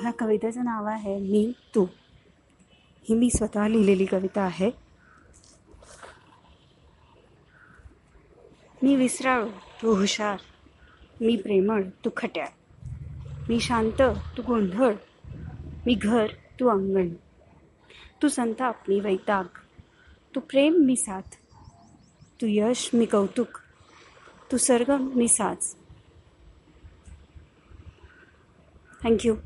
ह्या कवितेचं नाव आहे मी तू. ही मी स्वतः लिहिलेली कविता आहे. मी विसराळू तू हुशार. मी प्रेमळ तू खट्याळ. मी शांत तू गोंधळ. मी घर तू अंगण. तू संताप मी वैताग. तू प्रेम मी साथ. तू यश मी कौतुक. तू सरगम मी साज. थँक्यू